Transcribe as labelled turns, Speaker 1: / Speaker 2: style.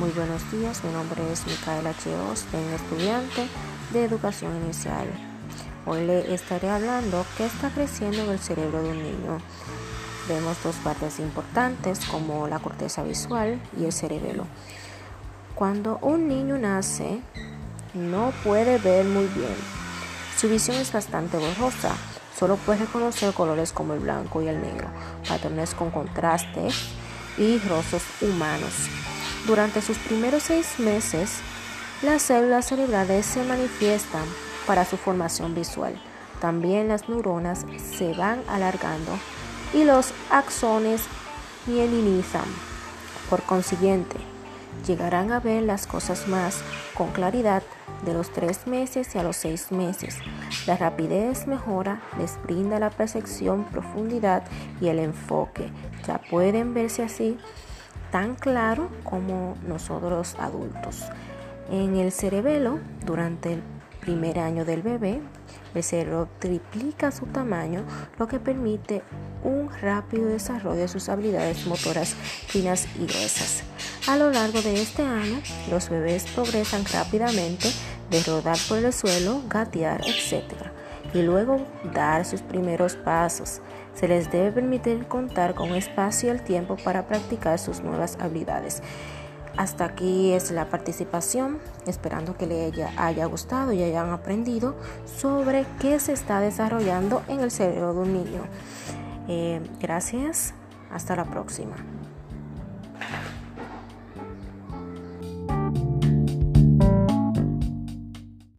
Speaker 1: buenos días, mi nombre es Micaela Cheos, soy estudiante de educación inicial. Hoy le estaré hablando qué está creciendo en el cerebro de un niño. Vemos dos partes importantes como la corteza visual y el cerebelo. Cuando un niño nace, no puede ver muy bien. Su visión es bastante borrosa. Solo puede reconocer colores como el blanco y el negro, patrones con contraste y rostros humanos. Durante sus primeros seis meses, las células cerebrales se manifiestan para su formación visual. También las neuronas se van alargando y los axones mielinizan. Por consiguiente, llegarán a ver las cosas más con claridad de los tres meses y a los seis meses. La rapidez mejora, les brinda la percepción, profundidad y el enfoque. Ya pueden verse así tan claro como nosotros adultos. En el cerebelo, durante el primer año del bebé, el cerebro triplica su tamaño, lo que permite un rápido desarrollo de sus habilidades motoras finas y gruesas. A lo largo de este año, los bebés progresan rápidamente de rodar por el suelo, gatear, etc. Y luego dar sus primeros pasos. Se les debe permitir contar con espacio y el tiempo para practicar sus nuevas habilidades. Hasta aquí es la participación, esperando que les haya gustado y hayan aprendido sobre qué se está desarrollando en el cerebro de un niño. Eh, gracias, hasta la próxima.